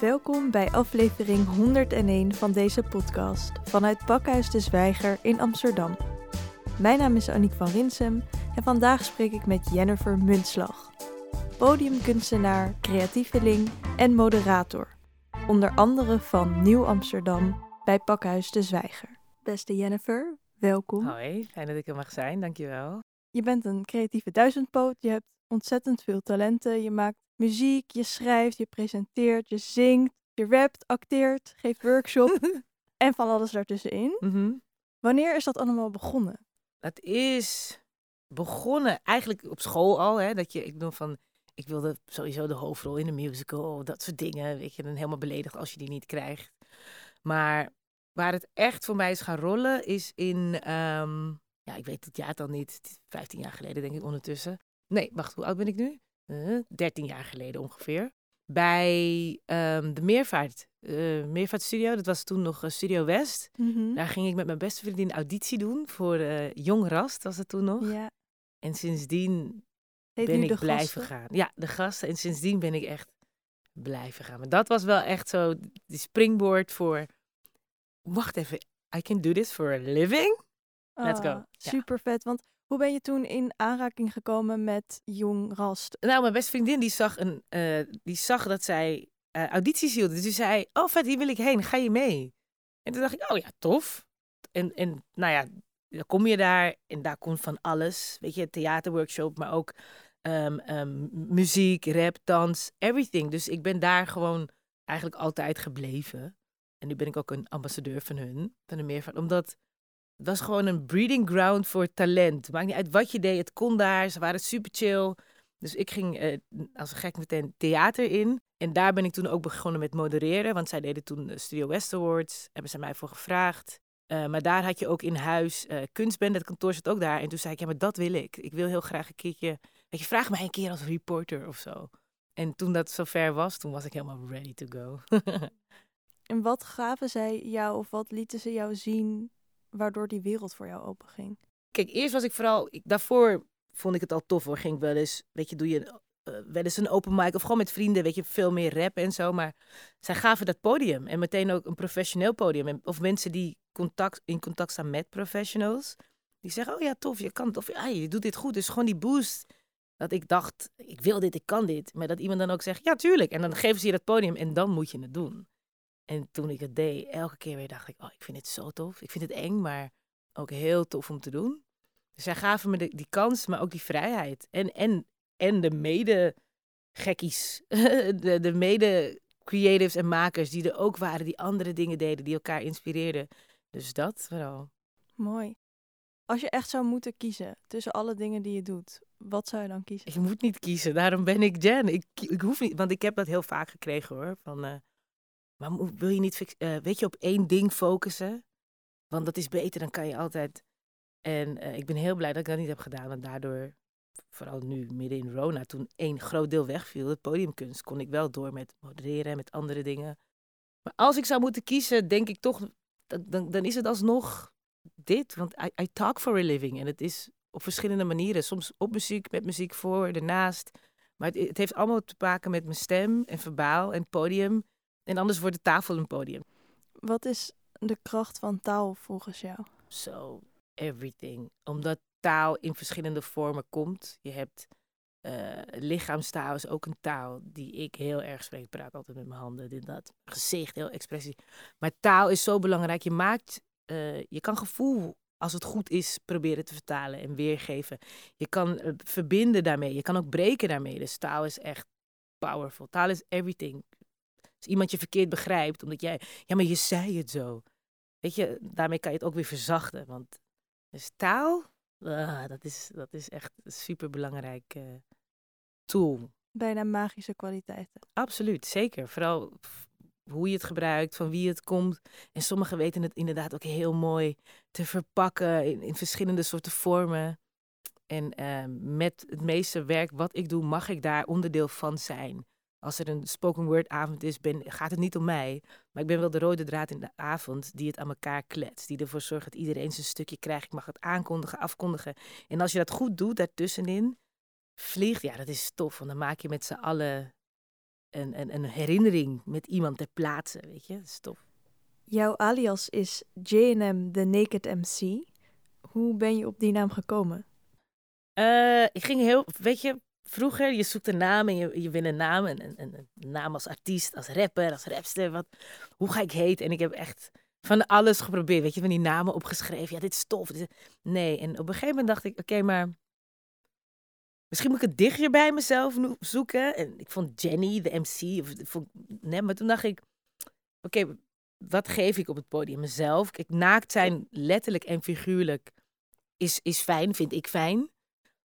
Welkom bij aflevering 101 van deze podcast vanuit Pakhuis de Zwijger in Amsterdam. Mijn naam is Aniek van Rinsem en vandaag spreek ik met Jennifer Muntslag. Podiumkunstenaar, creatieveling en moderator. Onder andere van Nieuw Amsterdam bij Pakhuis de Zwijger. Beste Jennifer, welkom. Hoi, fijn dat ik er mag zijn, dankjewel. Je bent een creatieve duizendpoot, je hebt ontzettend veel talenten. Je maakt muziek, je schrijft, je presenteert, je zingt, je rapt, acteert, geeft workshop en van alles daartussenin. Mhm. Wanneer is dat allemaal begonnen? Het is begonnen eigenlijk op school al, hè, dat je, ik bedoel van, ik wilde sowieso de hoofdrol in een musical, dat soort dingen, weet je, dan helemaal beledigd als je die niet krijgt. Maar waar het echt voor mij is gaan rollen, is in, ehm, ja, ik weet het jaar dan niet, 15 jaar geleden denk ik ondertussen. Nee, wacht, hoe oud ben ik nu? Uh, 13 jaar geleden ongeveer. Bij ehm, de Meervaart, uh, Meervaartstudio, dat was toen nog uh, Studio West. Mhm. Daar ging ik met mijn beste vriendin auditie doen voor eh, Jong Rast, was het toen nog. Ja. En sindsdien Heet ben ik blijven gasten? gaan. Ja, de gasten. En sindsdien ben ik echt blijven gaan. Maar dat was wel echt zo die springboard voor... Wacht even, I can do this for a living? Let's go. Ah. Super vet. Want hoe ben je toen in aanraking gekomen met Jong Rast? Nou, mijn beste vriendin die zag, een, eh, die zag dat zij eh, audities hielden. Dus die zei, oh vet, hier wil ik heen, ga je mee? En toen dacht ik, oh ja, tof. En, en nou ja, dan kom je daar en daar komt van alles. Weet je, theaterworkshop, maar ook ehm, ehm, muziek, rap, dans, everything. Dus ik ben daar gewoon eigenlijk altijd gebleven. En nu ben ik ook een ambassadeur van hun, van de meervaart. Omdat het was gewoon een breeding ground voor talent. Maakt niet uit wat je deed, het kon daar. Ze waren super chill. Dus ik ging eh, als een gek meteen theater in. En daar ben ik toen ook begonnen met modereren. Want zij deden toen de Studio West Awards. Hebben ze mij voor gevraagd. Eh, maar daar had je ook in huis eh kunstband. Het kantoor zat ook daar. En toen zei ik, ja, maar dat wil ik. Ik wil heel graag een keertje... Weet je, vraag mij een keer als reporter of zo. En toen dat zover was, toen was ik helemaal ready to go. En wat gaven zij jou of wat lieten ze jou zien waardoor die wereld voor jou openging? Kijk, eerst was ik vooral... Ik, daarvoor vond ik het al tof hoor. Ging ik wel eens, weet je, doe je eh, wel eens een open mic of gewoon met vrienden, weet je, veel meer rap en zo. Maar zij gaven dat podium en meteen ook een professioneel podium. En, of mensen die contact, in contact staan met professionals. Die zeggen, oh ja, tof, je kan het. Of ah, je doet dit goed. Dus gewoon die boost. Dat ik dacht, ik wil dit, ik kan dit. Maar dat iemand dan ook zegt, ja, tuurlijk. En dan geven ze je dat podium en dan moet je het doen. En toen ik het deed, elke keer weer dacht ik, oh, ik vind het zo tof. Ik vind het eng, maar ook heel tof om te doen. Dus zij gaven me de, die kans, maar ook die vrijheid. En, en, en de mede-gekkies, de, de mede-creatives en makers die er ook waren, die andere dingen deden, die elkaar inspireerden. Dus dat vooral. Mooi. Als je echt zou moeten kiezen tussen alle dingen die je doet, wat zou je dan kiezen? Je moet niet kiezen, daarom ben ik Jen. Ik, ik hoef niet, want ik heb dat heel vaak gekregen hoor. Van, eh, maar wil je niet, eh, weet je, op één ding focussen? Want dat is beter, dan kan je altijd. En eh, ik ben heel blij dat ik dat niet heb gedaan. Want daardoor, vooral nu midden in Rona, toen één groot deel wegviel, het podiumkunst, kon ik wel door met modereren en met andere dingen. Maar als ik zou moeten kiezen, denk ik toch, dan, dan, dan is het alsnog dit. Want I, I talk for a living. En het is op verschillende manieren. Soms op muziek, met muziek voor, ernaast. Maar het, het heeft allemaal te maken met mijn stem en verbaal en podium. En anders wordt de tafel een podium. Wat is de kracht van taal volgens jou? So, everything. Omdat taal in verschillende vormen komt. Je hebt eh, lichaamstaal is ook een taal die ik heel erg spreek. Ik praat altijd met mijn handen, dit, dat. Gezicht, heel expressie. Maar taal is zo belangrijk. Je maakt, eh, je kan gevoel, als het goed is, proberen te vertalen en weergeven. Je kan eh, verbinden daarmee. Je kan ook breken daarmee. Dus taal is echt powerful. Taal is everything. Als iemand je verkeerd begrijpt, omdat jij, ja, maar je zei het zo. Weet je, daarmee kan je het ook weer verzachten. Want dus taal, ah, dat, is, dat is echt een super belangrijk tool. Bijna magische kwaliteiten. Absoluut, zeker. Vooral hoe je het gebruikt, van wie het komt. En sommigen weten het inderdaad ook heel mooi te verpakken in, in verschillende soorten vormen. En ehm, met het meeste werk wat ik doe, mag ik daar onderdeel van zijn. Als er een spoken word avond is, ben, gaat het niet om mij. Maar ik ben wel de rode draad in de avond die het aan elkaar kletst. Die ervoor zorgt dat iedereen zijn stukje krijgt. Ik mag het aankondigen, afkondigen. En als je dat goed doet, daartussenin, vliegt, ja, dat is tof. Want dan maak je met z'n allen een, een, een herinnering met iemand ter plaatse, weet je. Dat is tof. Jouw alias is JM The Naked MC. Hoe ben je op die naam gekomen? Uh, ik ging heel, weet je, vroeger, je zoekt een naam en je, je een naam. En, en, en, een naam als artiest, als rapper, als rapster. Wat, hoe ga ik heten? En ik heb echt van alles geprobeerd. Weet je, van die namen opgeschreven. Ja, dit is tof. Nee, en op een gegeven moment dacht ik, oké, maar... Misschien moet ik het dichter bij mezelf zoeken. En ik vond Jenny, de MC, of, vond, nee, maar toen dacht ik... Oké, wat geef ik op het podium? Mezelf. Kijk, naakt zijn, letterlijk en figuurlijk, is, is fijn, vind ik fijn.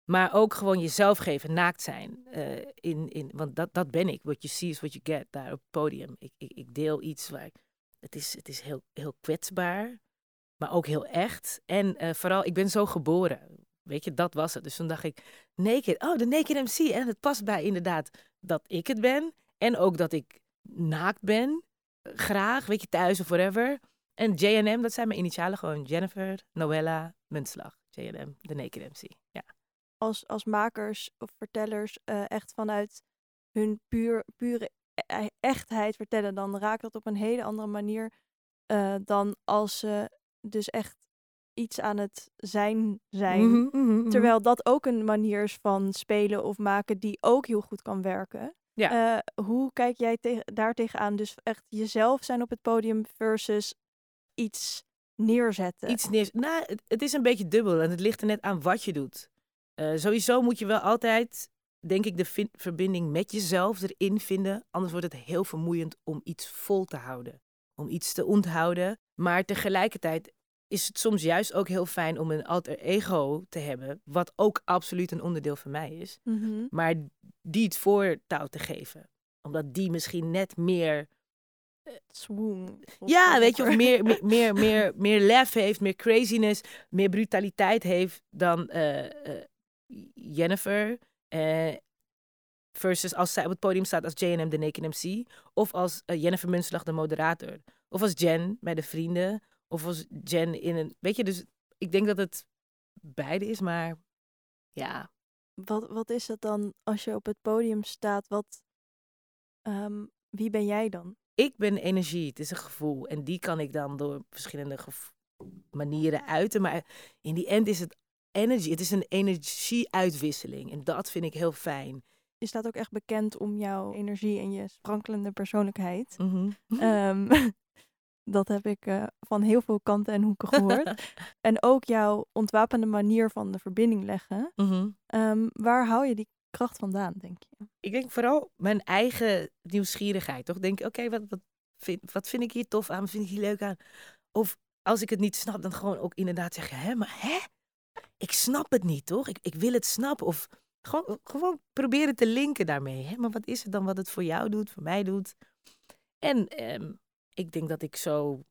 Maar ook gewoon jezelf geven, naakt zijn. Uh, in, in, want dat, dat ben ik. What you see is what you get daar op het podium. Ik, ik, ik deel iets waar. Het is, het is heel, heel kwetsbaar, maar ook heel echt. En uh, vooral, ik ben zo geboren. Weet je, dat was het. Dus toen dacht ik, naked. Oh, de naked MC. En het past bij inderdaad dat ik het ben. En ook dat ik naakt ben. Graag, weet je, thuis of whatever. En JNM, dat zijn mijn initialen gewoon. Jennifer, Noella, Muntslag. JNM, de naked MC. Ja als, als makers of vertellers uh, echt vanuit hun puur, pure e-, e-, echtheid vertellen, dan raakt dat op een hele andere manier uh, dan als ze dus echt iets aan het zijn zijn. Mm -hmm, mm -hmm. Terwijl dat ook een manier is van spelen of maken die ook heel goed kan werken. Ja. Uh, hoe kijk jij te daar tegenaan? Dus echt jezelf zijn op het podium versus iets neerzetten. Iets neer. Nou, het, het, is een beetje dubbel en het ligt er net aan wat je doet. Uh, sowieso moet je wel altijd, denk ik, de verbinding met jezelf erin vinden. Anders wordt het heel vermoeiend om iets vol te houden. Om iets te onthouden. Maar tegelijkertijd is het soms juist ook heel fijn om een alter ego te hebben. Wat ook absoluut een onderdeel van mij is. Mm -hmm. Maar die het voortouw te geven. Omdat die misschien net meer swoon. Ja, weet je, of meer, meer, meer, meer, meer lef heeft, meer craziness, meer brutaliteit heeft dan uh, uh, Jennifer. Uh, versus als zij op het podium staat als JM de Naked MC. Of als uh, Jennifer Munslag de moderator. Of als Jen bij de vrienden. Of als Jen in een. Weet je, dus ik denk dat het beide is, maar ja. Wat, wat is het dan als je op het podium staat? Wat, um, wie ben jij dan? Ik ben energie, het is een gevoel. En die kan ik dan door verschillende manieren uiten. Maar in die end is het energy. Het is een energieuitwisseling. En dat vind ik heel fijn. Je staat ook echt bekend om jouw energie en je sprankelende persoonlijkheid. Mm -hmm. dat heb ik uh, van heel veel kanten en hoeken gehoord. en ook jouw ontwapende manier van de verbinding leggen. Mm -hmm. um, waar hou je die kracht vandaan, denk je? Ik denk vooral mijn eigen nieuwsgierigheid. Toch denk, oké, okay, wat, wat, vind, wat vind ik hier tof aan? Wat vind ik hier leuk aan? Of als ik het niet snap, dan gewoon ook inderdaad zeggen, hè, maar hè? Ik snap het niet, toch? Ik, ik wil het snappen. Of gewoon, gewoon proberen te linken daarmee. Hè? Maar wat is het dan wat het voor jou doet, voor mij doet? En ehm, ik denk dat ik zo.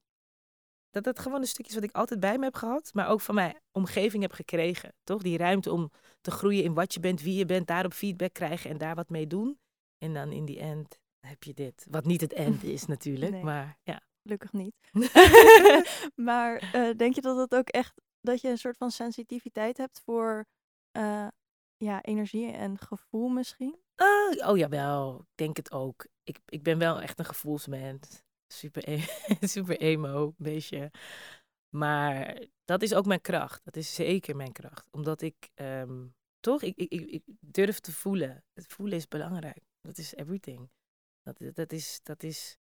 Dat het gewoon een stukje is wat ik altijd bij me heb gehad. Maar ook van mijn omgeving heb gekregen. Toch? Die ruimte om te groeien in wat je bent, wie je bent. Daarop feedback krijgen en daar wat mee doen. En dan in die end heb je dit. Wat niet het end is natuurlijk. Maar ja. Gelukkig niet. maar uh, denk je dat het ook echt dat je een soort van sensitiviteit hebt voor uh, ja, energie en gevoel misschien? Uh, oh jawel, ik denk het ook. Ik, ik ben wel echt een gevoelsmens. Super, e super emo, beestje. Maar dat is ook mijn kracht. Dat is zeker mijn kracht. Omdat ik, um, toch, ik, ik, ik durf te voelen. Het voelen is belangrijk. Dat is everything. Dat, dat, is, dat is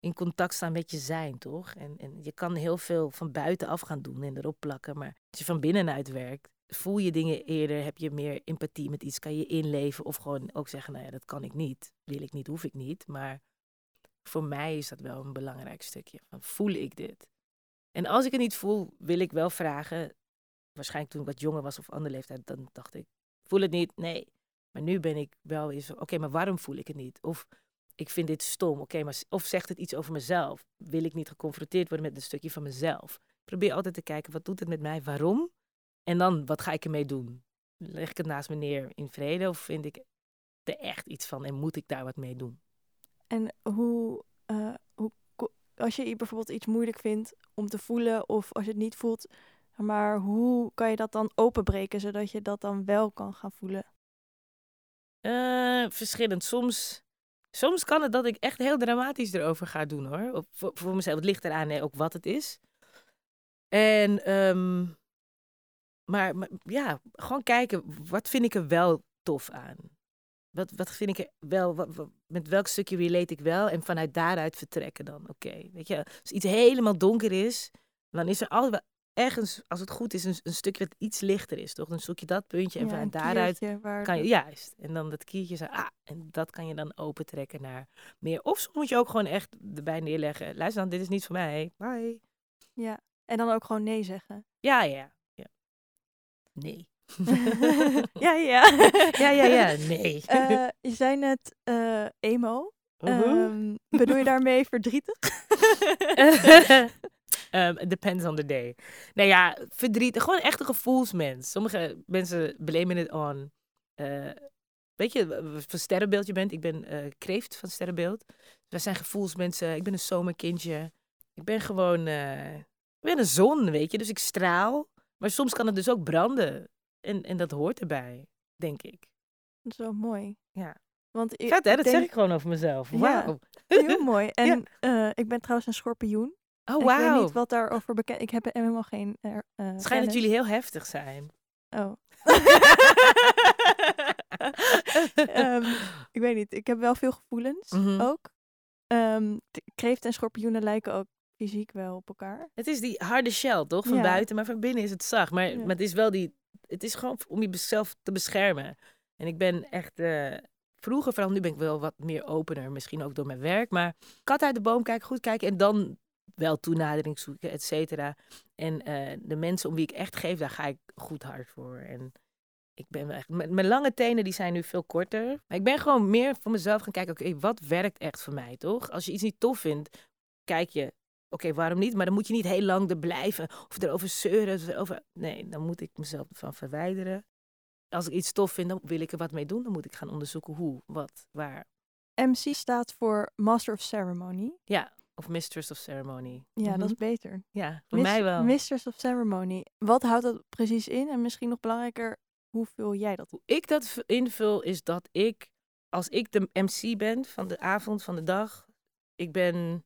in contact staan met je zijn, toch? En, en je kan heel veel van buitenaf gaan doen en erop plakken. Maar als je van binnenuit werkt, voel je dingen eerder, heb je meer empathie met iets, kan je inleven of gewoon ook zeggen, nou ja, dat kan ik niet, wil ik niet, hoef ik niet. Maar voor mij is dat wel een belangrijk stukje. Van, voel ik dit? En als ik het niet voel, wil ik wel vragen. Waarschijnlijk toen ik wat jonger was of andere leeftijd, dan dacht ik, voel het niet? Nee. Maar nu ben ik wel eens, oké, maar waarom voel ik het niet? Of ik vind dit stom. Oké, maar of zegt het iets over mezelf? Wil ik niet geconfronteerd worden met een stukje van mezelf? Ik probeer altijd te kijken, wat doet het met mij? Waarom? En dan, wat ga ik ermee doen? Leg ik het naast me neer in vrede of vind ik er echt iets van en moet ik daar wat mee doen? En hoe, uh, hoe als je bijvoorbeeld iets moeilijk vindt om te voelen of als je het niet voelt, maar hoe kan je dat dan openbreken zodat je dat dan wel kan gaan voelen? Uh, verschillend. Soms soms kan het dat ik echt heel dramatisch erover ga doen hoor. Voor, mezelf. Het ligt eraan hè, ook wat het is. En, ehm, maar, ja, gewoon kijken, wat vind ik er wel tof aan? Wat, wat vind ik er wel, met welk stukje relate ik wel? En vanuit daaruit vertrekken dan, oké. Weet je, als iets helemaal donker is, dan is er altijd wel ergens, als het goed is, een, een stukje wat iets lichter is, toch? Dan zoek je dat puntje en Ja, een daaruit waar kan je, juist. En dan dat kiertje zo, ah, en dat kan je dan opentrekken naar meer. Of soms moet je ook gewoon echt erbij neerleggen. Luister dan, dit is niet voor mij. Bye. Ja, en dan ook gewoon nee zeggen. Ja, ja, ja. Nee. ja, ja. ja, ja, ja, nee. Eh, je zei net eh, emo. Ehm, bedoel je daarmee verdrietig? Um, it depends on the day. Nou ja, verdriet. Gewoon echt een gevoelsmens. Sommige mensen blamen het on. eh, weet je, van sterrenbeeld je bent. Ik ben eh, kreeft van sterrenbeeld. Wij zijn gevoelsmensen. Ik ben een zomerkindje. Ik ben gewoon... eh, ik ben een zon, weet je. Dus ik straal. Maar soms kan het dus ook branden. En, en dat hoort erbij, denk ik. Dat is wel mooi. Ja. Want ik, Vet hè? ik Dat denk- zeg ik gewoon over mezelf. Ja. Wauw. Heel mooi. En ik ben trouwens een schorpioen. Oh, Ik weet niet wat daarover bekend... Ik heb helemaal geen... eh, Het schijnt dat jullie heel heftig zijn. Oh. Ehm, ik weet niet. Ik heb wel veel gevoelens Mhm. ook. T- kreeft en schorpioenen lijken ook fysiek wel op elkaar. Het is die harde shell, toch? Van Ja. buiten, maar van binnen is het zacht. Maar, Ja. maar het is wel die. Het is gewoon om jezelf te beschermen. En ik ben echt. eh, vroeger, vooral nu ben ik wel wat meer opener. Misschien ook door mijn werk. Maar kat uit de boom kijken, goed kijken. En dan wel toenadering zoeken, et cetera. En eh, de mensen om wie ik echt geef, daar ga ik goed hard voor. En ik ben wel echt. Mijn, mijn lange tenen die zijn nu veel korter. Maar ik ben gewoon meer voor mezelf gaan kijken. Oké, wat werkt echt voor mij, toch? Als je iets niet tof vindt, kijk je Oké, waarom niet? Maar dan moet je niet heel lang er blijven of erover zeuren. of Erover... Nee, dan moet ik mezelf ervan verwijderen. Als ik iets tof vind, dan wil ik er wat mee doen. Dan moet ik gaan onderzoeken hoe, wat, waar. MC staat voor Master of Ceremony. Ja, of Mistress of Ceremony. Ja, dat Mhm. is beter. Ja, voor Mis- mij wel. Mistress of Ceremony. Wat houdt dat precies in? En misschien nog belangrijker, hoe vul jij dat? Hoe ik dat invul is dat ik, als ik de MC ben van de avond, van de dag, ik ben,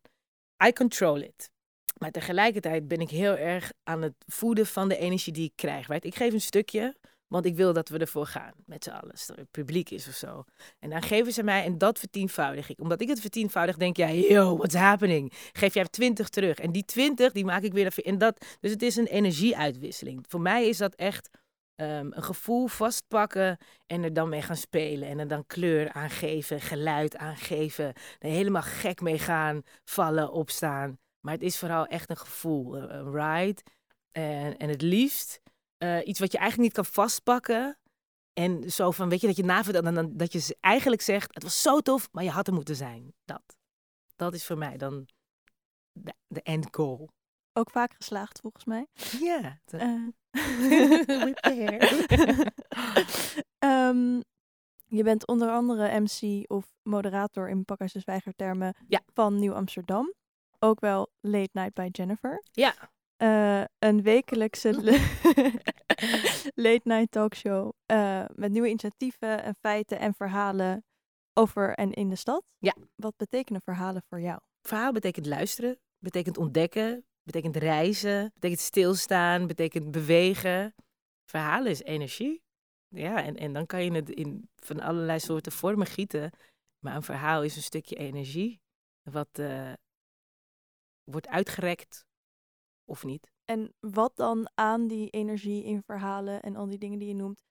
I control it. Maar tegelijkertijd ben ik heel erg aan het voeden van de energie die ik krijg. Right? Ik geef een stukje, want ik wil dat we ervoor gaan met z'n allen. Er het publiek is of zo. En dan geven ze mij en dat vertienvoudig ik. Omdat ik het vertienvoudig denk, ja, yo, what's happening? Geef jij 20 terug. En die 20, die maak ik weer. En dat, dus het is een energieuitwisseling. Voor mij is dat echt ehm, een gevoel vastpakken en er dan mee gaan spelen. En er dan kleur aangeven, geluid aangeven. Er helemaal gek mee gaan, vallen, opstaan. Maar het is vooral echt een gevoel, een ride. En, en het liefst eh, iets wat je eigenlijk niet kan vastpakken. En zo van, weet je, dat je navertelt en dan dat je eigenlijk zegt, het was zo tof, maar je had er moeten zijn. Dat. Dat is voor mij dan de, de end goal. Ook vaak geslaagd volgens mij. Ja. Eh. Ehm, je bent onder andere MC of moderator in Pakhuis de Zwijger termen Ja. van Nieuw Amsterdam. Ook wel Late Night by Jennifer. Ja. Eh, een wekelijkse late night talkshow eh, met nieuwe initiatieven en feiten en verhalen over en in de stad. Ja. Wat betekenen verhalen voor jou? Verhaal betekent luisteren, betekent ontdekken, betekent reizen, betekent stilstaan, betekent bewegen. Verhalen is energie. Ja, en, en dan kan je het in van allerlei soorten vormen gieten. Maar een verhaal is een stukje energie. Wat eh, wordt uitgerekt of niet. En wat dan aan die energie in verhalen en al die dingen die je noemt,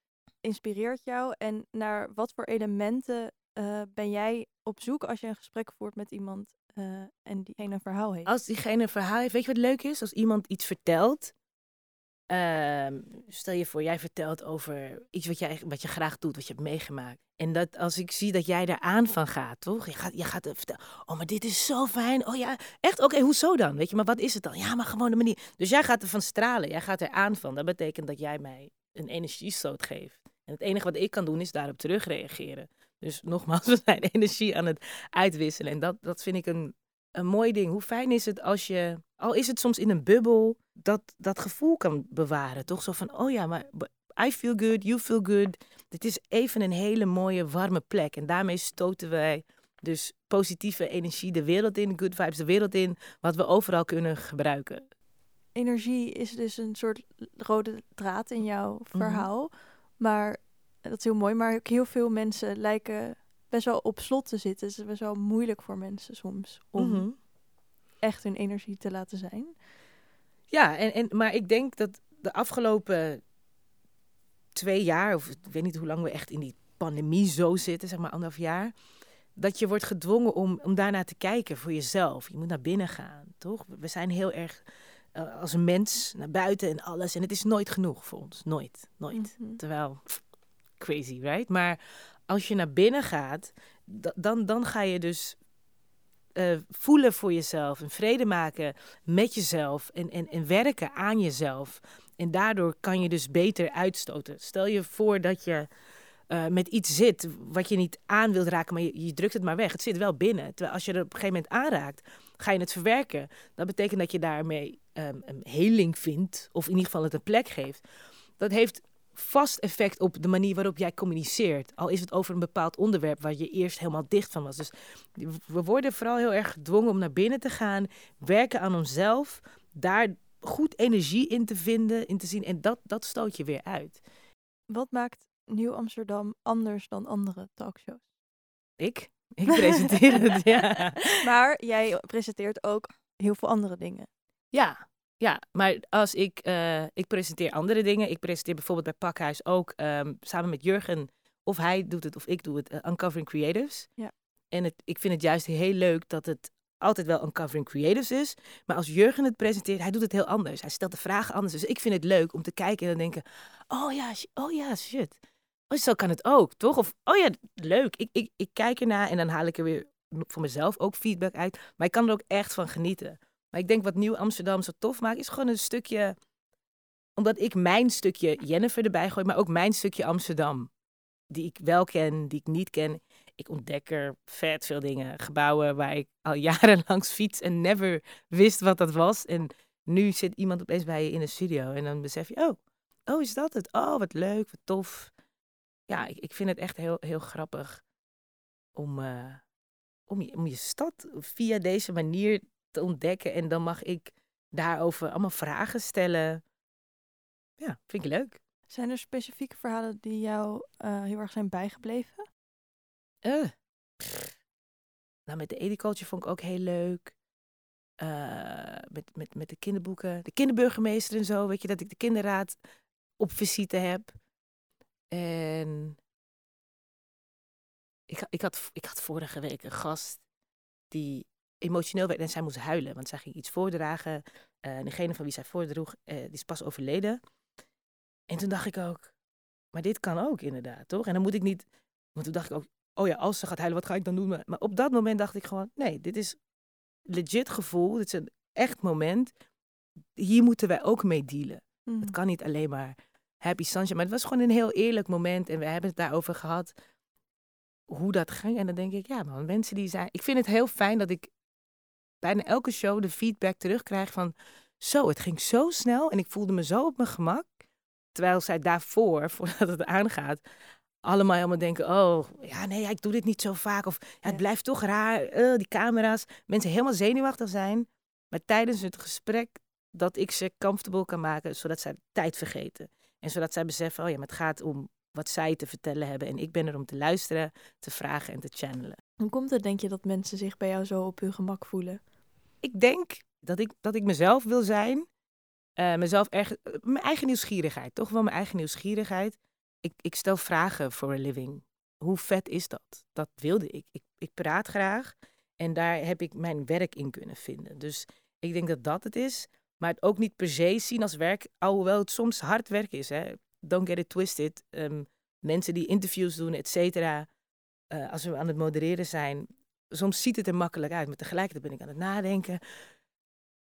inspireert jou? En naar wat voor elementen eh, ben jij op zoek als je een gesprek voert met iemand eh, en diegene een verhaal heeft? Als diegene een verhaal heeft, weet je wat leuk is? Als iemand iets vertelt. Ehm, stel je voor, jij vertelt over iets wat, jij, wat je graag doet, wat je hebt meegemaakt. En dat als ik zie dat jij daar aan van gaat, toch? Je gaat, je gaat vertellen, oh, maar dit is zo fijn. Oh ja, echt? Oké, hoezo dan? Weet je, maar wat is het dan? Ja, maar gewoon de manier. Dus jij gaat ervan stralen, jij gaat er aan van. Dat betekent dat jij mij een energiestoot geeft. En het enige wat ik kan doen is daarop terugreageren. Dus nogmaals, we zijn energie aan het uitwisselen. En dat, dat vind ik een, een mooi ding. Hoe fijn is het als je, al is het soms in een bubbel, dat, dat gevoel kan bewaren. Toch zo van, oh ja, maar I feel good, you feel good. Dit is even een hele mooie, warme plek. En daarmee stoten wij Dus positieve energie de wereld in, good vibes de wereld in, wat we overal kunnen gebruiken. Energie is dus een soort rode draad in jouw Mhm. verhaal. Maar dat is heel mooi. Maar ook heel veel mensen lijken best wel op slot te zitten. Het is best wel moeilijk voor mensen soms om Mhm. Echt hun energie te laten zijn. Ja, en, en, maar ik denk dat de afgelopen twee jaar, of ik weet niet hoe lang we echt in die pandemie zo zitten, zeg maar anderhalf jaar, dat je wordt gedwongen om, om daarnaar te kijken voor jezelf. Je moet naar binnen gaan, toch? We zijn heel erg eh, als een mens naar buiten en alles. En het is nooit genoeg voor ons. Nooit, nooit. Mhm. Terwijl, pff, crazy, right? Maar als je naar binnen gaat, da- dan, dan ga je dus eh, voelen voor jezelf en vrede maken met jezelf en, en, en werken aan jezelf. En daardoor kan je dus beter uitstoten. Stel je voor dat je eh, met iets zit wat je niet aan wilt raken, maar je, je drukt het maar weg. Het zit wel binnen. Terwijl als je er op een gegeven moment aanraakt, ga je het verwerken. Dat betekent dat je daarmee ehm, een heling vindt, of in ieder geval het een plek geeft. Dat heeft vast effect op de manier waarop jij communiceert. Al is het over een bepaald onderwerp waar je eerst helemaal dicht van was. Dus we worden vooral heel erg gedwongen om naar binnen te gaan, werken aan onszelf, daar goed energie in te vinden, in te zien. En dat, dat stoot je weer uit. Wat maakt Nieuw Amsterdam anders dan andere talkshows? Ik? Ik presenteer het, ja. Maar jij presenteert ook heel veel andere dingen. Ja, ja, maar als ik, eh, ik presenteer andere dingen. Ik presenteer bijvoorbeeld bij Pakhuis ook ehm, samen met Jurgen. Of hij doet het of ik doe het, eh, Uncovering Creatives. Ja. En het, ik vind het juist heel leuk dat het altijd wel Uncovering Creatives is. Maar als Jurgen het presenteert, hij doet het heel anders. Hij stelt de vragen anders. Dus ik vind het leuk om te kijken en dan denken... Oh ja, oh ja, shit. Oh, zo kan het ook, toch? Of, oh ja, leuk. Ik, ik, ik kijk ernaar en dan haal ik er weer voor mezelf ook feedback uit. Maar ik kan er ook echt van genieten. Maar ik denk wat Nieuw Amsterdam zo tof maakt, is gewoon een stukje. Omdat ik mijn stukje Jennifer erbij gooi, maar ook mijn stukje Amsterdam. Die ik wel ken, die ik niet ken. Ik ontdek er vet veel dingen. Gebouwen waar ik al jaren langs fiets en never wist wat dat was. En nu zit iemand opeens bij je in de studio. En dan besef je, oh, oh is dat het? Oh, wat leuk, wat tof. Ja, ik, ik vind het echt heel, heel grappig om, eh, om, je, om je stad via deze manier te ontdekken. En dan mag ik daarover allemaal vragen stellen. Ja, vind ik leuk. Zijn er specifieke verhalen die jou eh, heel erg zijn bijgebleven? Eh. Nou, met de Ediculture vond ik ook heel leuk. Eh, met, met, met de kinderboeken. De kinderburgemeester en zo. Weet je, dat ik de kinderraad op visite heb. En ik, ik, had, ik had vorige week een gast die emotioneel werd en zij moest huilen. Want zij ging iets voordragen. Eh, en degene van wie zij voordroeg, eh, die is pas overleden. En toen dacht ik ook, maar dit kan ook inderdaad, toch? En dan moet ik niet, want toen dacht ik ook, oh ja, als ze gaat huilen, wat ga ik dan doen? Maar- op dat moment dacht ik gewoon, nee, dit is legit gevoel. Dit is een echt moment. Hier moeten wij ook mee dealen. Mhm. Het kan niet alleen maar happy sunshine. Maar het was gewoon een heel eerlijk moment. En we hebben het daarover gehad. Hoe dat ging. En dan denk ik, ja man, mensen die zijn... Ik vind het heel fijn dat ik bijna elke show de feedback terugkrijg van... Zo, het ging zo snel en ik voelde me zo op mijn gemak. Terwijl zij daarvoor, voordat het aangaat, allemaal helemaal denken... Oh, ja nee, ik doe dit niet zo vaak. Of ja, het Ja. blijft toch raar. eh, die camera's. Mensen helemaal zenuwachtig zijn. Maar tijdens het gesprek dat ik ze comfortable kan maken, zodat zij tijd vergeten. En zodat zij beseffen, oh ja, maar het gaat om wat zij te vertellen hebben. En ik ben er om te luisteren, te vragen en te channelen. Hoe komt het, denk je, dat mensen zich bij jou zo op hun gemak voelen? Ik denk dat ik, dat ik mezelf wil zijn. Eh, mezelf erg, eh, mijn eigen nieuwsgierigheid, toch wel mijn eigen nieuwsgierigheid. Ik, ik stel vragen voor een living. Hoe vet is dat? Dat wilde ik. ik. Ik praat graag en daar heb ik mijn werk in kunnen vinden. Dus ik denk dat dat het is. Maar het ook niet per se zien als werk, alhoewel het soms hard werk is. Hè. Don't get it twisted. Ehm, mensen die interviews doen, et cetera. eh, als we aan het modereren zijn, soms ziet het er makkelijk uit. Maar tegelijkertijd ben ik aan het nadenken.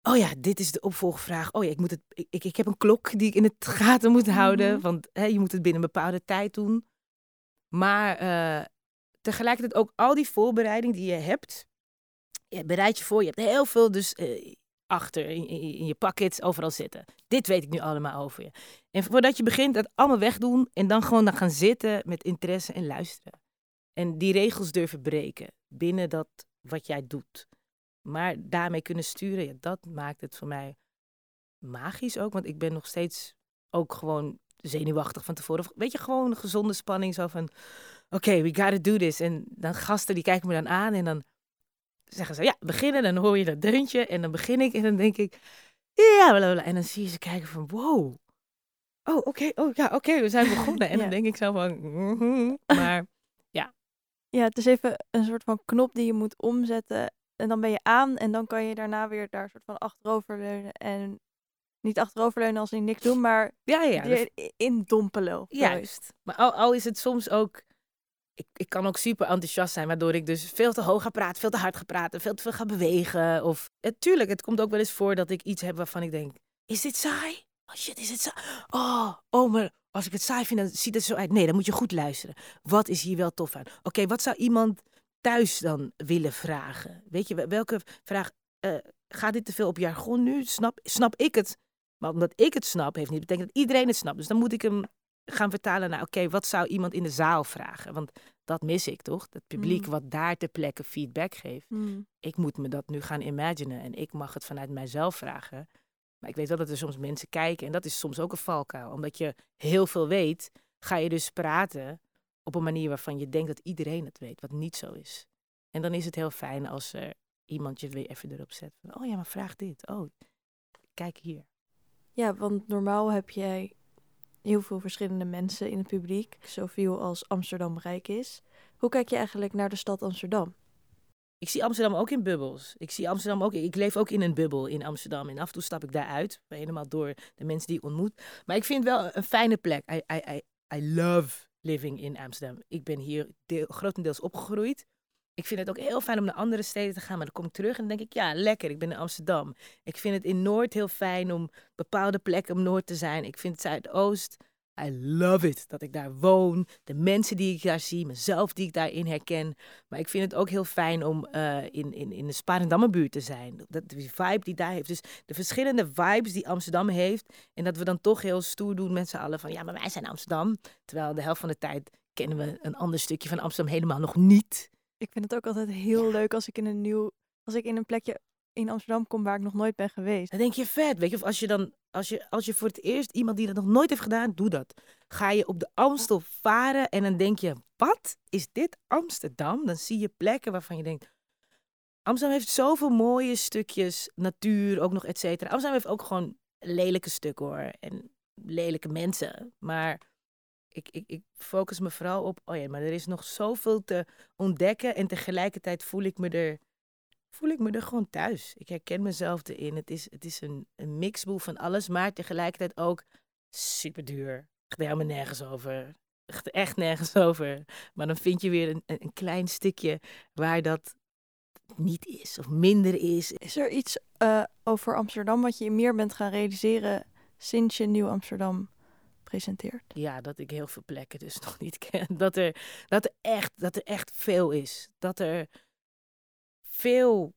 Oh ja, dit is de opvolgvraag. Oh ja, ik, moet het, ik, ik, heb een klok die ik in het gaten moet houden. Mhm. Want hè, je moet het binnen een bepaalde tijd doen. Maar eh, tegelijkertijd ook al die voorbereiding die je hebt. Je bereid je voor. Je hebt heel veel dus eh, achter in, in, in je pockets overal zitten. Dit weet ik nu allemaal over je. En voordat je begint, dat allemaal wegdoen. En dan gewoon dan gaan zitten met interesse en luisteren. En die regels durven breken. Binnen dat wat jij doet. Maar daarmee kunnen sturen, ja, dat maakt het voor mij magisch ook. Want ik ben nog steeds ook gewoon zenuwachtig van tevoren. Weet je, gewoon een gezonde spanning. Zo van, oké, we gotta do this. En dan gasten die kijken me dan aan en dan zeggen ze, ja, beginnen. Dan hoor je dat deuntje en dan begin ik en dan denk ik, ja, blablabla. En dan zie je ze kijken van, wow. Oh, oké, oh ja, oké, we zijn begonnen. En dan denk ik zo van, mhm. maar. Ja, het is even een soort van knop die je moet omzetten. En dan ben je aan en dan kan je daarna weer daar soort van achteroverleunen. En niet achteroverleunen als in niks doen, maar Ja, ja, in dompelen. of zo. Juist. Maar al, al is het soms ook. Ik, ik kan ook super enthousiast zijn, waardoor ik dus veel te hoog ga praten, veel te hard ga praten, veel te veel ga bewegen. Of natuurlijk, het komt ook wel eens voor dat ik iets heb waarvan ik denk: is dit saai? Oh shit, is het saai? Oh, oh, maar als ik het saai vind, dan ziet het zo uit. Nee, dan moet je goed luisteren. Wat is hier wel tof aan? Oké, wat zou iemand thuis dan willen vragen? Weet je, wel- welke vraag eh, gaat dit te veel op jargon nu? Snap, snap ik het? Maar omdat ik het snap, heeft niet betekend dat iedereen het snapt. Dus dan moet ik hem gaan vertalen naar, oké, wat zou iemand in de zaal vragen? Want dat mis ik toch? Het publiek Mm. wat daar ter plekke feedback geeft. Hmm. Ik moet me dat nu gaan imaginen en ik mag het vanuit mijzelf vragen. Ik weet wel dat er soms mensen kijken en dat is soms ook een valkuil. Omdat je heel veel weet, ga je dus praten op een manier waarvan je denkt dat iedereen het weet, wat niet zo is. En dan is het heel fijn als er iemand je weer even erop zet. Van, oh ja, maar vraag dit. Oh, kijk hier. Ja, want normaal heb jij heel veel verschillende mensen in het publiek, zoveel als Amsterdam rijk is. Hoe kijk je eigenlijk naar de stad Amsterdam? Ik zie Amsterdam ook in bubbels. Ik zie Amsterdam ook. Ik leef ook in een bubbel in Amsterdam. En af en toe stap ik daaruit. Helemaal door de mensen die ik ontmoet. Maar ik vind wel een fijne plek. I, I, I, I love living in Amsterdam. Ik ben hier deel, grotendeels opgegroeid. Ik vind het ook heel fijn om naar andere steden te gaan. Maar dan kom ik terug en dan denk ik, ja, lekker. Ik ben in Amsterdam. Ik vind het in Noord heel fijn om bepaalde plekken om Noord te zijn. Ik vind Zuidoost. I love it dat ik daar woon. De mensen die ik daar zie. Mezelf die ik daarin herken. Maar ik vind het ook heel fijn om eh, in, in, in de Sparendammerbuurt te zijn. Dat, die vibe die daar heeft. Dus de verschillende vibes die Amsterdam heeft. En dat we dan toch heel stoer doen met z'n allen van... Ja, maar wij zijn Amsterdam. Terwijl de helft van de tijd kennen we een ander stukje van Amsterdam helemaal nog niet. Ik vind het ook altijd heel leuk als ik in een nieuw, als ik in een plekje in Amsterdam kom waar ik nog nooit ben geweest. Dan denk je vet, weet je. Of als je dan, als je, als je voor het eerst iemand die dat nog nooit heeft gedaan, doe dat. Ga je op de Amstel varen en dan denk je, wat is dit Amsterdam? Dan zie je plekken waarvan je denkt, Amsterdam heeft zoveel mooie stukjes natuur, ook nog et cetera. Amsterdam heeft ook gewoon lelijke stukken hoor. En lelijke mensen. Maar ik, ik, ik focus me vooral op, oh ja, maar er is nog zoveel te ontdekken. En tegelijkertijd voel ik me er, voel ik me er gewoon thuis. Ik herken mezelf erin. Het is, het is een, een mixboel van alles, maar tegelijkertijd ook super duur. Echt helemaal nergens over. Echt, echt nergens over. Maar dan vind je weer een, een klein stukje waar dat niet is of minder is. Is er iets eh, over Amsterdam wat je meer bent gaan realiseren sinds je Nieuw Amsterdam presenteert? Ja, dat ik heel veel plekken dus nog niet ken. Dat er, dat er, echt, dat er echt veel is. Dat er veel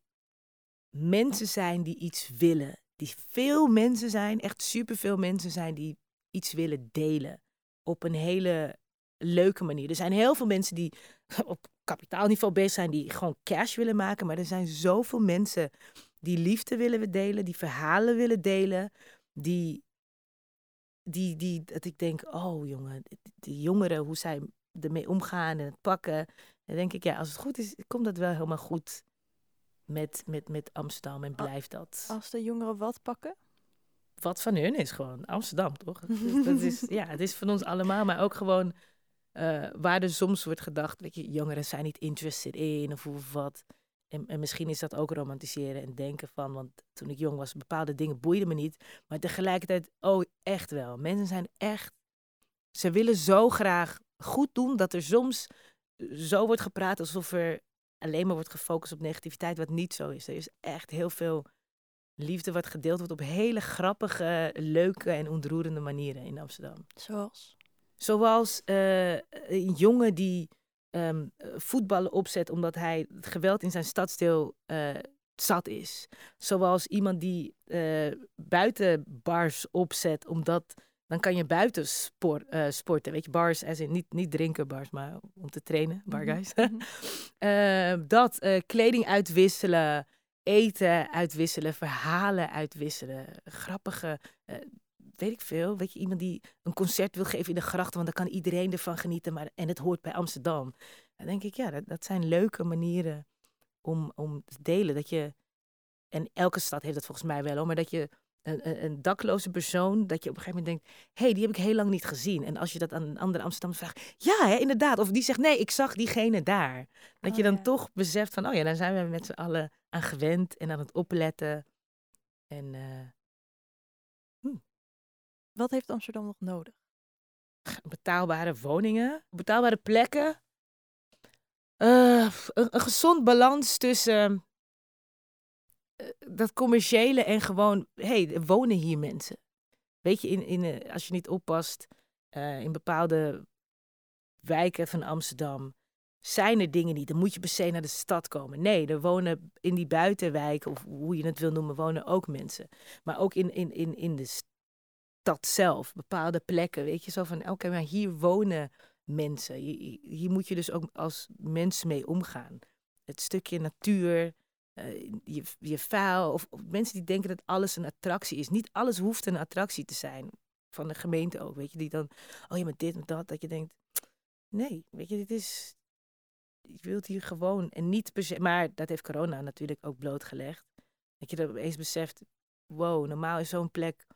mensen zijn die iets willen. Die veel mensen zijn, echt superveel mensen zijn die iets willen delen. Op een hele leuke manier. Er zijn heel veel mensen die op kapitaalniveau bezig zijn, die gewoon cash willen maken. Maar er zijn zoveel mensen die liefde willen delen, die verhalen willen delen, die die, die, dat ik denk, oh jongen, die jongeren, hoe zij ermee omgaan en het pakken. Dan denk ik, ja, als het goed is, komt dat wel helemaal goed met, met, met Amsterdam en blijft dat. Als de jongeren wat pakken? Wat van hun is gewoon Amsterdam, toch? Dat is, dat is, ja, het is van ons allemaal, maar ook gewoon eh, waar er soms wordt gedacht, weet je, jongeren zijn niet interested in of of wat. En, en misschien is dat ook romantiseren en denken van, want toen ik jong was, bepaalde dingen boeiden me niet. Maar tegelijkertijd, oh, echt wel. Mensen zijn echt, ze willen zo graag goed doen dat er soms zo wordt gepraat alsof er alleen maar wordt gefocust op negativiteit, wat niet zo is. Er is echt heel veel liefde wat gedeeld wordt op hele grappige, leuke en ontroerende manieren in Amsterdam. Zoals? Zoals eh, een jongen die ehm, voetballen opzet omdat hij het geweld in zijn stadsdeel eh, zat is. Zoals iemand die eh, buitenbars opzet omdat dan kan je buiten eh, sporten. Weet je, bars, as in, niet, niet drinken bars, maar om te trainen, bar Mhm, guys. mhm. Eh, dat, eh, kleding uitwisselen, eten uitwisselen, verhalen uitwisselen, grappige, weet ik veel. Weet je, iemand die een concert wil geven in de grachten, want dan kan iedereen ervan genieten. Maar, en het hoort bij Amsterdam. Dan denk ik, ja, dat, dat zijn leuke manieren om, om te delen. Dat je, en elke stad heeft dat volgens mij wel, hoor, maar dat je een, dakloze persoon, dat je op een gegeven moment denkt, hé, hey, die heb ik heel lang niet gezien. En als je dat aan een andere Amsterdammer vraagt, ja, hè, inderdaad. Of die zegt, nee, ik zag diegene daar. Dat Oh, je dan ja. toch beseft van, oh ja, daar zijn we met z'n allen aan gewend en aan het opletten. En eh, Wat heeft Amsterdam nog nodig? betaalbare woningen, betaalbare plekken. Eh, een, een gezond balans tussen dat commerciële en gewoon, hé, hey, wonen hier mensen. Weet je, in, in, eh, als je niet oppast eh, in bepaalde wijken van Amsterdam, zijn er dingen niet. Dan moet je per se naar de stad komen. Nee, er wonen in die buitenwijken, of hoe je het wil noemen, wonen ook mensen. Maar ook in, in, in, in de stad zelf, bepaalde plekken. Weet je, zo van, oké, maar hier wonen mensen. Hier moet je dus ook als mens mee omgaan. Het stukje natuur, eh, je, je vuil, of, mensen die denken dat alles een attractie is. Niet alles hoeft een attractie te zijn. Van de gemeente ook, weet je, die dan, oh ja, maar dit en dat, dat je denkt, nee, weet je, dit is, je wilt hier gewoon, en niet per se, maar dat heeft corona natuurlijk ook blootgelegd. Dat je dat opeens beseft, wow, normaal is zo'n plek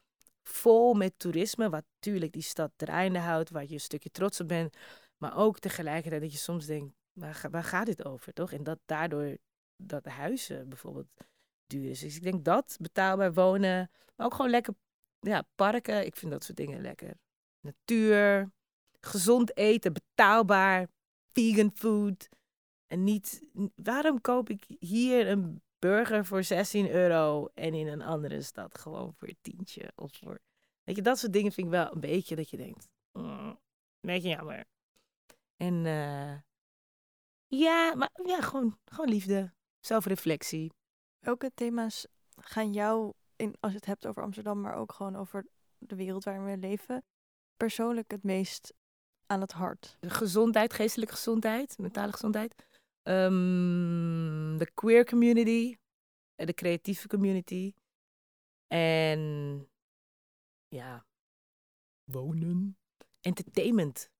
vol met toerisme, wat natuurlijk die stad draaiende houdt, waar je een stukje trots op bent, maar ook tegelijkertijd dat je soms denkt, waar, waar gaat dit over, toch? En dat daardoor dat huizen bijvoorbeeld duur is. Dus ik denk dat, betaalbaar wonen, maar ook gewoon lekker, ja, parken, ik vind dat soort dingen lekker. Natuur, gezond eten, betaalbaar, vegan food. En niet, waarom koop ik hier een burger voor 16 euro en in een andere stad gewoon voor een tientje? Of voor, weet je, dat soort dingen vind ik wel een beetje dat je denkt, mm, een beetje jammer. En eh, ja, maar ja, gewoon, gewoon liefde, zelfreflectie. Welke thema's gaan jou, in, als je het hebt over Amsterdam, maar ook gewoon over de wereld waarin we leven, persoonlijk het meest aan het hart? gezondheid, geestelijke gezondheid, mentale gezondheid. Ehm, de queer community, eh, de creatieve community. En ja, wonen. Entertainment.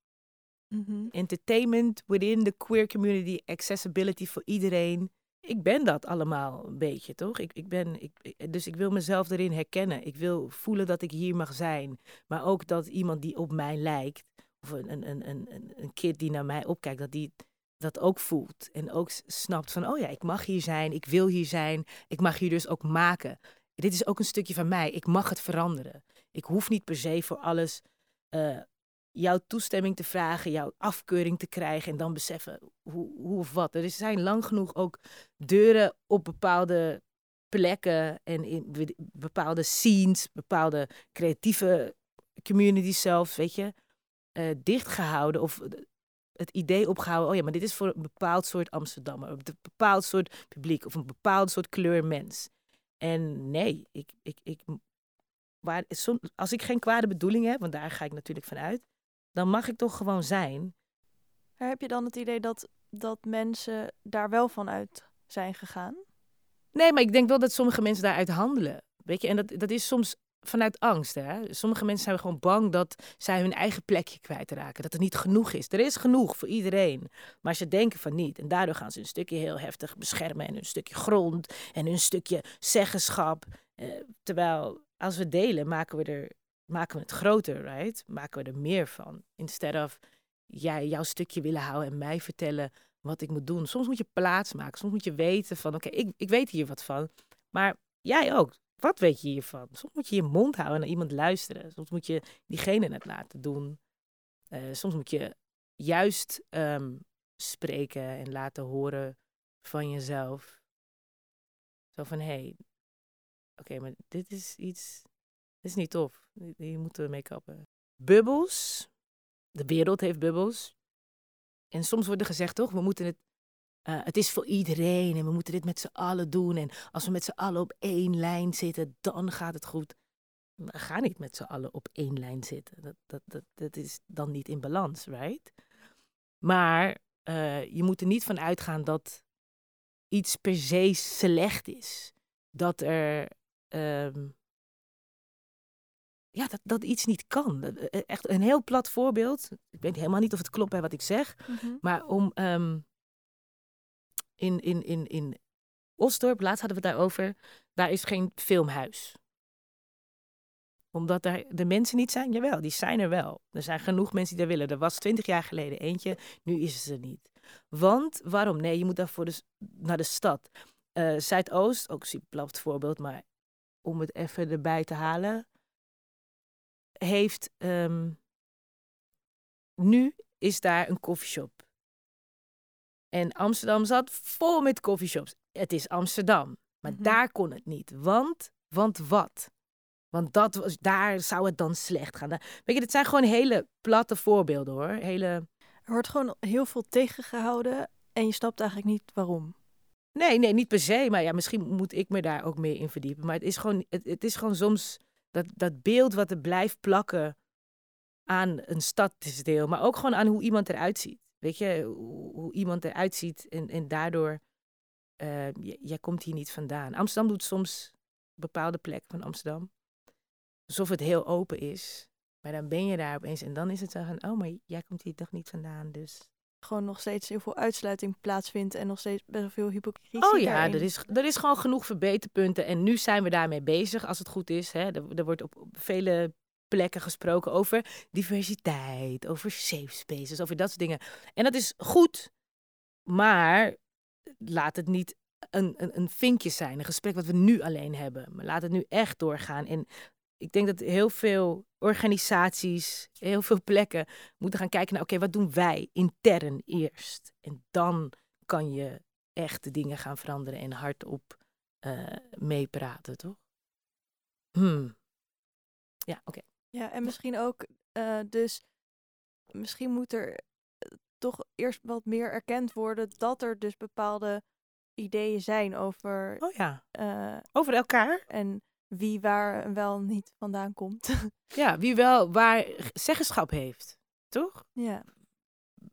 Mhm. Entertainment within the queer community, accessibility voor iedereen. Ik ben dat allemaal een beetje, toch? Ik, ik ben, ik, dus ik wil mezelf erin herkennen. Ik wil voelen dat ik hier mag zijn. Maar ook dat iemand die op mij lijkt, of een, een, een, een, kid die naar mij opkijkt, dat die dat ook voelt. En ook snapt van, oh ja, ik mag hier zijn, ik wil hier zijn, ik mag hier dus ook maken. Dit is ook een stukje van mij, ik mag het veranderen. Ik hoef niet per se voor alles eh, jouw toestemming te vragen, jouw afkeuring te krijgen en dan beseffen hoe, hoe of wat. Er zijn lang genoeg ook deuren op bepaalde plekken en in be- bepaalde scenes, bepaalde creatieve communities zelfs, weet je, eh, dichtgehouden of het idee opgehouden, oh ja, maar dit is voor een bepaald soort Amsterdammer, een bepaald soort publiek of een bepaald soort kleur mens. En nee, ik, ik, ik, waar, als ik geen kwade bedoeling heb, want daar ga ik natuurlijk van uit, dan mag ik toch gewoon zijn. Maar heb je dan het idee dat, dat mensen daar wel van uit zijn gegaan? Nee, maar ik denk wel dat sommige mensen daaruit handelen. Weet je, en dat, dat is soms vanuit angst. Hè? Sommige mensen zijn gewoon bang dat zij hun eigen plekje kwijtraken. Dat er niet genoeg is. Er is genoeg voor iedereen. Maar ze denken van niet. En daardoor gaan ze een stukje heel heftig beschermen. En een stukje grond. En een stukje zeggenschap. Eh, terwijl als we delen, maken we, er, maken we het groter, right? Maken we er meer van. Instead of jij jouw stukje willen houden en mij vertellen wat ik moet doen. Soms moet je plaats maken. Soms moet je weten van, oké, ik, ik weet hier wat van. Maar jij ook. Wat weet je hiervan? Soms moet je je mond houden en naar iemand luisteren. Soms moet je diegene het laten doen. Eh, soms moet je juist ehm, spreken en laten horen van jezelf. Zo van, hé, hey, oké, maar dit is iets, is niet tof. Hier moeten we mee kappen. Bubbels. De wereld heeft bubbels. En soms wordt er gezegd, toch, we moeten het, eh, het is voor iedereen en we moeten dit met z'n allen doen. En als we met z'n allen op één lijn zitten, dan gaat het goed. We gaan niet met z'n allen op één lijn zitten. Dat, dat, dat, is dan niet in balans, right? Maar uh, je moet er niet van uitgaan dat iets per se slecht is. Dat er. Um, ja, dat, dat iets niet kan. Eh, echt een heel plat voorbeeld. Ik weet helemaal niet of het klopt bij wat ik zeg. Mm -hmm. Maar om um, in, in, in, in Osdorp, laatst hadden we het daarover, daar is geen filmhuis. Omdat daar de mensen niet zijn? Jawel, die zijn er wel. Er zijn genoeg mensen die daar willen. Er was twintig jaar geleden eentje, nu is het er niet. Want waarom? Nee, je moet daarvoor dus naar de stad. Uh, Zuidoost, ook een plat voorbeeld, maar om het even erbij te halen, heeft um, nu is daar een koffieshop. En Amsterdam zat vol met coffeeshops. Het is Amsterdam. Maar mm -hmm. daar kon het niet. Want, want wat? Want dat was, daar zou het dan slecht gaan. Weet je, dit zijn gewoon hele platte voorbeelden hoor. Hele... Er wordt gewoon heel veel tegengehouden en je snapt eigenlijk niet waarom. Nee, nee, niet per se. Maar ja, misschien moet ik me daar ook meer in verdiepen. Maar het is gewoon, het, het is gewoon soms dat, dat beeld wat er blijft plakken aan een stadsdeel. Maar ook gewoon aan hoe iemand eruit ziet. Weet je, hoe, hoe iemand eruit ziet en, en daardoor, uh, jij komt hier niet vandaan. Amsterdam doet soms bepaalde plekken van Amsterdam, alsof het heel open is. Maar dan ben je daar opeens en dan is het zo van, oh, maar jij komt hier toch niet vandaan, dus... Gewoon nog steeds heel veel uitsluiting plaatsvindt en nog steeds best wel veel hypocrisie Oh ja, er is, er is gewoon genoeg verbeterpunten en nu zijn we daarmee bezig, als het goed is. Hè. Er, er wordt op, op vele plekken gesproken over diversiteit, over safe spaces, over dat soort dingen. En dat is goed, maar laat het niet een, een, een vinkje zijn, een gesprek wat we nu alleen hebben. Maar laat het nu echt doorgaan. En ik denk dat heel veel organisaties, heel veel plekken moeten gaan kijken naar, oké, wat doen wij intern eerst? En dan kan je echt de dingen gaan veranderen en hardop uh, meepraten, toch? Hmm. Ja, oké. Ja, en misschien ook, uh, dus misschien moet er eh, toch eerst wat meer erkend worden dat er dus bepaalde ideeën zijn over. Oh ja. Uh, over elkaar. En wie waar wel niet vandaan komt. ja, wie wel waar zeggenschap heeft, toch? Ja.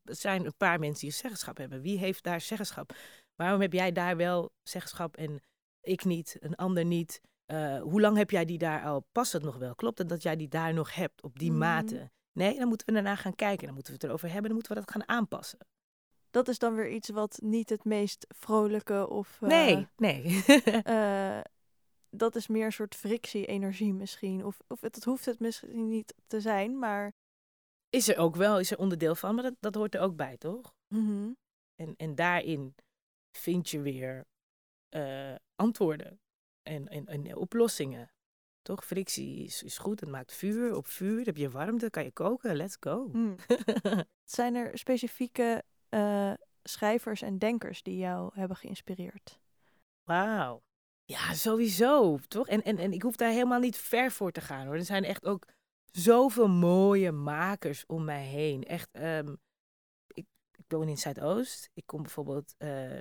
Er zijn een paar mensen die zeggenschap hebben. Wie heeft daar zeggenschap? Waarom heb jij daar wel zeggenschap en ik niet, een ander niet? Uh, hoe lang heb jij die daar al? Past het nog wel? Klopt het dat jij die daar nog hebt op die mm. mate? Nee, dan moeten we daarna gaan kijken. Dan moeten we het erover hebben. Dan moeten we dat gaan aanpassen. Dat is dan weer iets wat niet het meest vrolijke of. Uh, nee, nee. uh, dat is meer een soort frictie-energie misschien. Of, of het, dat hoeft het misschien niet te zijn, maar. Is er ook wel, is er onderdeel van, maar dat, dat hoort er ook bij, toch? Mm -hmm. en, en daarin vind je weer antwoorden en, en, en oplossingen. Toch? Frictie is, is goed. Het maakt vuur. Op vuur heb je warmte, kan je koken. Let's go. Mm. Zijn er specifieke uh, schrijvers en denkers die jou hebben geïnspireerd? Wauw. Ja, sowieso. Toch? En, en, en ik hoef daar helemaal niet ver voor te gaan hoor. Er zijn echt ook zoveel mooie makers om mij heen. Echt, um, ik, ik woon in Zuidoost. Ik kom bijvoorbeeld uh,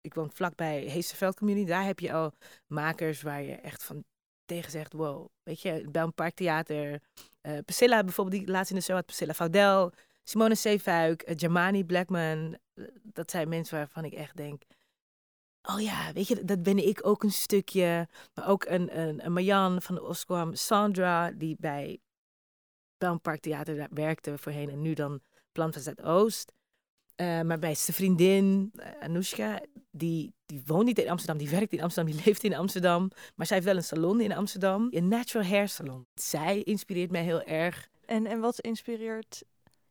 ik woon vlakbij Heesterveld Community. Daar heb je al makers waar je echt van tegen zegt, wow. Weet je, bij een parktheater. Uh, Priscilla bijvoorbeeld, die laatst in de show had. Priscilla Faudel, Simone Zeefuik, uh, Jamani Blackman. Eh, dat zijn mensen waarvan ik echt denk... Oh ja, weet je, dat ben ik ook een stukje. Maar ook een, een, een Marjan van de Osquam, Sandra, die bij een Parktheater werkte voorheen en nu dan Plant van Zuidoost. Uh, maar bij zijn vriendin, uh, Anoushka, die, die woont niet in Amsterdam, die werkt in Amsterdam, die leeft in Amsterdam. Maar zij heeft wel een salon in Amsterdam, een natural hair salon. Zij inspireert mij heel erg. En, en wat inspireert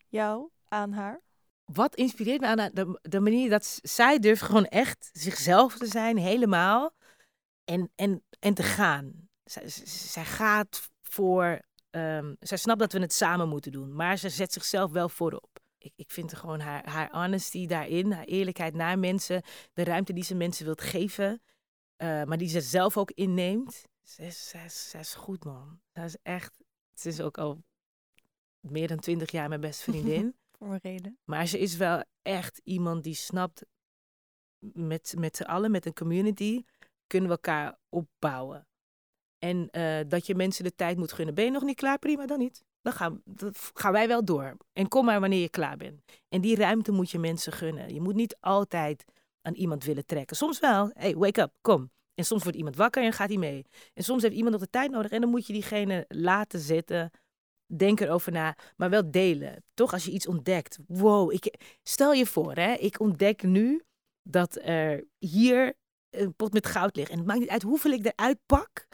jou aan haar? Wat inspireert me aan? De, de manier dat zij durft gewoon echt zichzelf te zijn, helemaal. En, en, en te gaan. Zij, zij gaat voor. Um, zij snapt dat we het samen moeten doen, maar ze zet zichzelf wel voorop ik, ik vind gewoon haar, haar honesty daarin, haar eerlijkheid naar mensen, de ruimte die ze mensen wilt geven, uh, maar die ze zelf ook inneemt. Ze is, ze, is, goed, man. Ze is echt, ze is ook al meer dan twintig jaar mijn beste vriendin. Voor reden. Maar ze is wel echt iemand die snapt, met, met z'n allen, met een community, kunnen we elkaar opbouwen. En eh, dat je mensen de tijd moet gunnen. Ben je nog niet klaar? Prima, dan niet. Dan gaan, gaan wij wel door. En kom maar wanneer je klaar bent. En die ruimte moet je mensen gunnen. Je moet niet altijd aan iemand willen trekken. Soms wel. Hey, wake up, kom. En soms wordt iemand wakker en gaat hij mee. En soms heeft iemand nog de tijd nodig en dan moet je diegene laten zitten. Denk erover na, maar wel delen. Toch als je iets ontdekt. Wow, ik, stel je voor, hè, ik ontdek nu dat er hier een pot met goud ligt. En het maakt niet uit hoeveel ik eruit pak.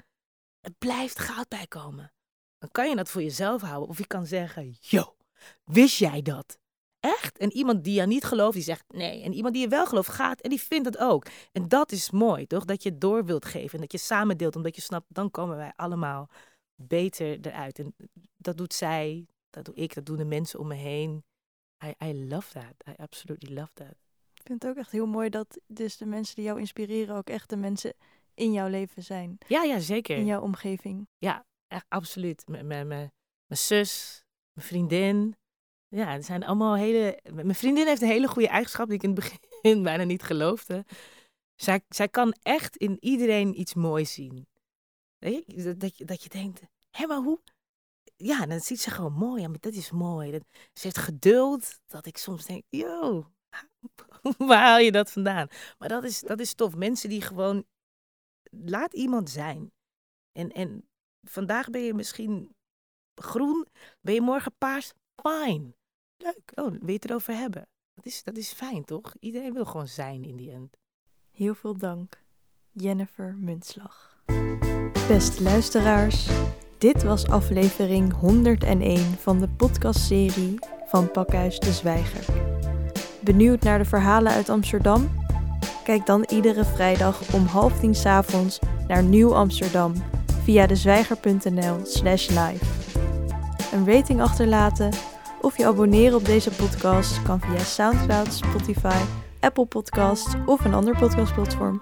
Het blijft goud bijkomen. Dan kan je dat voor jezelf houden. Of je kan zeggen, yo, wist jij dat? Echt? En iemand die je niet gelooft, die zegt nee. En iemand die je wel gelooft, gaat en die vindt dat ook. En dat is mooi, toch? Dat je het door wilt geven en dat je samen deelt, omdat je snapt, dan komen wij allemaal beter eruit. En dat doet zij, dat doe ik, dat doen de mensen om me heen. I, I love that. I absolutely love that. Ik vind het ook echt heel mooi dat dus de mensen die jou inspireren ook echt de mensen in jouw leven zijn. Ja, ja, zeker. In jouw omgeving. Ja, echt, absoluut. Mijn zus, mijn vriendin. Ja, het zijn allemaal hele... Mijn vriendin heeft een hele goede eigenschap die ik in het begin bijna niet geloofde. Zij, zij kan echt in iedereen iets moois zien. Weet je? Dat, je, dat je denkt, hé, maar hoe... Ja, dan ziet ze gewoon mooi. Ja, maar dat is mooi. Dat, ze heeft geduld dat ik soms denk, yo, waar haal je dat vandaan? Maar dat is, dat is tof. Mensen die gewoon... Laat iemand zijn. En, en vandaag ben je misschien groen, ben je morgen paars, fine. Leuk. Oh, wil je het erover hebben? Dat is, dat is fijn, toch? Iedereen wil gewoon zijn in die end. Heel veel dank, Jennifer Muntslag. Beste luisteraars, dit was aflevering 101 van de podcastserie van Pakhuis de Zwijger. Benieuwd naar de verhalen uit Amsterdam? Kijk dan iedere vrijdag om half tien s avonds naar Nieuw Amsterdam via dezwijger.nl slash live. Een rating achterlaten of je abonneren op deze podcast kan via SoundCloud, Spotify, Apple Podcasts of een ander podcastplatform.